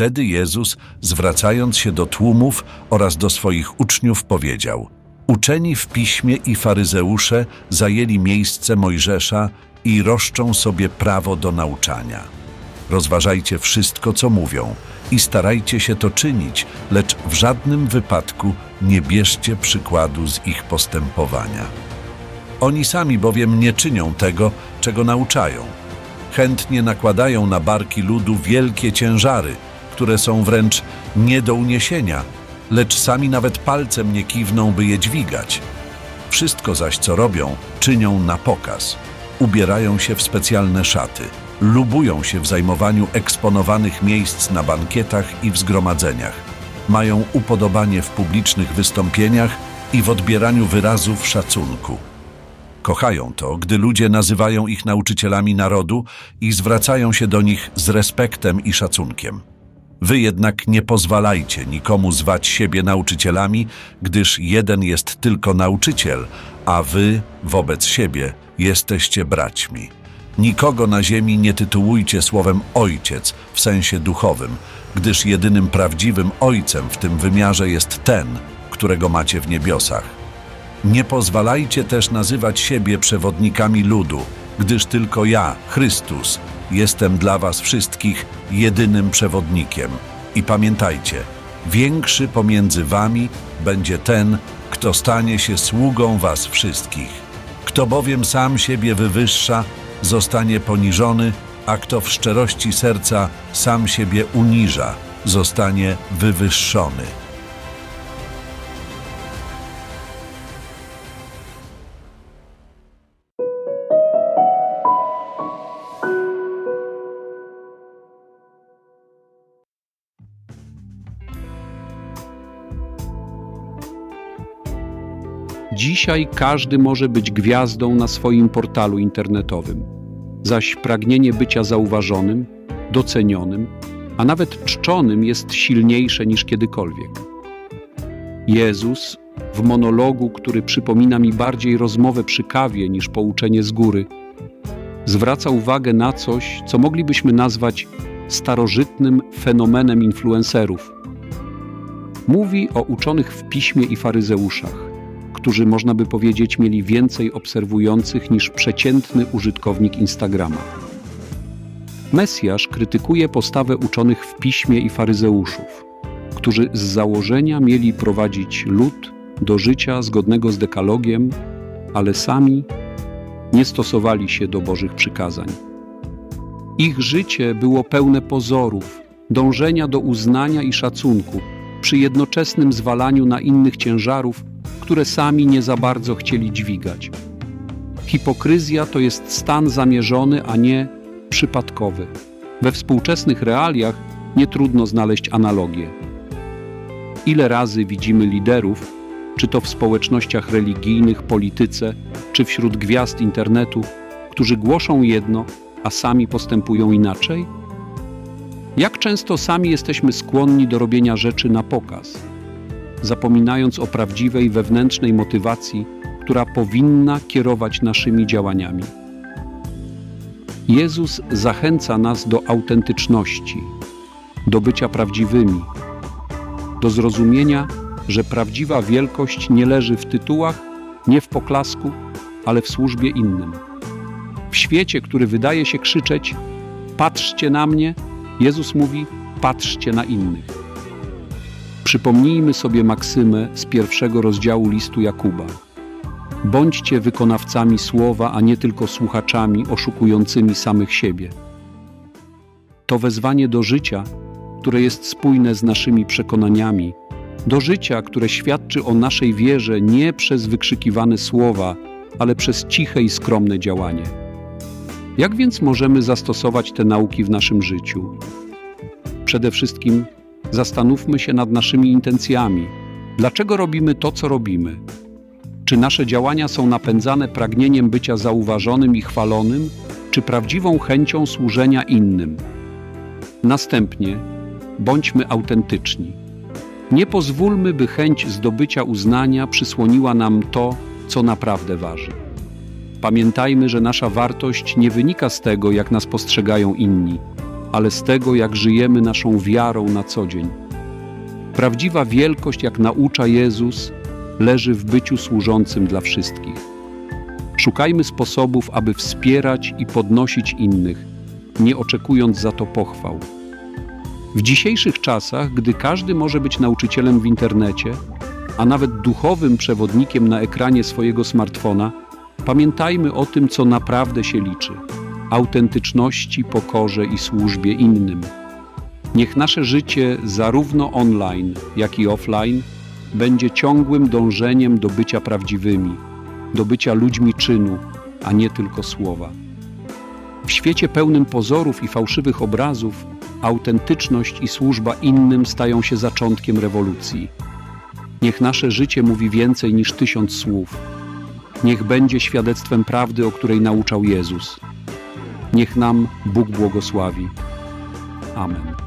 Wtedy Jezus, zwracając się do tłumów oraz do swoich uczniów, powiedział: Uczeni w piśmie i faryzeusze zajęli miejsce Mojżesza i roszczą sobie prawo do nauczania. Rozważajcie wszystko, co mówią i starajcie się to czynić, lecz w żadnym wypadku nie bierzcie przykładu z ich postępowania. Oni sami bowiem nie czynią tego, czego nauczają. Chętnie nakładają na barki ludu wielkie ciężary, które są wręcz nie do uniesienia, lecz sami nawet palcem nie kiwną, by je dźwigać. Wszystko zaś, co robią, czynią na pokaz. Ubierają się w specjalne szaty, lubują się w zajmowaniu eksponowanych miejsc na bankietach i w zgromadzeniach. Mają upodobanie w publicznych wystąpieniach i w odbieraniu wyrazów szacunku. Kochają to, gdy ludzie nazywają ich nauczycielami narodu i zwracają się do nich z respektem i szacunkiem. Wy jednak nie pozwalajcie nikomu zwać siebie nauczycielami, gdyż jeden jest tylko nauczyciel, a wy wobec siebie jesteście braćmi. Nikogo na ziemi nie tytułujcie słowem ojciec w sensie duchowym, gdyż jedynym prawdziwym ojcem w tym wymiarze jest ten, którego macie w niebiosach. Nie pozwalajcie też nazywać siebie przewodnikami ludu, gdyż tylko ja, Chrystus, jestem dla was wszystkich jedynym przewodnikiem. I pamiętajcie, większy pomiędzy wami będzie ten, kto stanie się sługą was wszystkich. Kto bowiem sam siebie wywyższa, zostanie poniżony, a kto w szczerości serca sam siebie uniża, zostanie wywyższony. Dzisiaj każdy może być gwiazdą na swoim portalu internetowym, zaś pragnienie bycia zauważonym, docenionym, a nawet czczonym jest silniejsze niż kiedykolwiek. Jezus w monologu, który przypomina mi bardziej rozmowę przy kawie niż pouczenie z góry, zwraca uwagę na coś, co moglibyśmy nazwać starożytnym fenomenem influencerów. Mówi o uczonych w piśmie i faryzeuszach którzy można by powiedzieć mieli więcej obserwujących niż przeciętny użytkownik Instagrama. Mesjasz krytykuje postawę uczonych w piśmie i faryzeuszów, którzy z założenia mieli prowadzić lud do życia zgodnego z dekalogiem, ale sami nie stosowali się do Bożych przykazań. Ich życie było pełne pozorów, dążenia do uznania i szacunku, przy jednoczesnym zwalaniu na innych ciężarów, które sami nie za bardzo chcieli dźwigać. Hipokryzja to jest stan zamierzony, a nie przypadkowy. We współczesnych realiach nie trudno znaleźć analogię. Ile razy widzimy liderów, czy to w społecznościach religijnych, polityce, czy wśród gwiazd internetu, którzy głoszą jedno, a sami postępują inaczej? Jak często sami jesteśmy skłonni do robienia rzeczy na pokaz, zapominając o prawdziwej wewnętrznej motywacji, która powinna kierować naszymi działaniami. Jezus zachęca nas do autentyczności, do bycia prawdziwymi, do zrozumienia, że prawdziwa wielkość nie leży w tytułach, nie w poklasku, ale w służbie innym. W świecie, który wydaje się krzyczeć: Patrzcie na mnie, Jezus mówi: Patrzcie na innych. Przypomnijmy sobie maksymę z pierwszego rozdziału listu Jakuba. Bądźcie wykonawcami słowa, a nie tylko słuchaczami oszukującymi samych siebie. To wezwanie do życia, które jest spójne z naszymi przekonaniami, do życia, które świadczy o naszej wierze nie przez wykrzykiwane słowa, ale przez ciche i skromne działanie. Jak więc możemy zastosować te nauki w naszym życiu? Przede wszystkim Zastanówmy się nad naszymi intencjami. Dlaczego robimy to, co robimy? Czy nasze działania są napędzane pragnieniem bycia zauważonym i chwalonym, czy prawdziwą chęcią służenia innym? Następnie bądźmy autentyczni. Nie pozwólmy, by chęć zdobycia uznania przysłoniła nam to, co naprawdę waży. Pamiętajmy, że nasza wartość nie wynika z tego, jak nas postrzegają inni, ale z tego, jak żyjemy naszą wiarą na co dzień. Prawdziwa wielkość, jak naucza Jezus, leży w byciu służącym dla wszystkich. Szukajmy sposobów, aby wspierać i podnosić innych, nie oczekując za to pochwał. W dzisiejszych czasach, gdy każdy może być nauczycielem w internecie, a nawet duchowym przewodnikiem na ekranie swojego smartfona, pamiętajmy o tym, co naprawdę się liczy autentyczności, pokorze i służbie innym. Niech nasze życie, zarówno online, jak i offline, będzie ciągłym dążeniem do bycia prawdziwymi, do bycia ludźmi czynu, a nie tylko słowa. W świecie pełnym pozorów i fałszywych obrazów, autentyczność i służba innym stają się zaczątkiem rewolucji. Niech nasze życie mówi więcej niż tysiąc słów. Niech będzie świadectwem prawdy, o której nauczał Jezus. Niech nam Bóg błogosławi. Amen.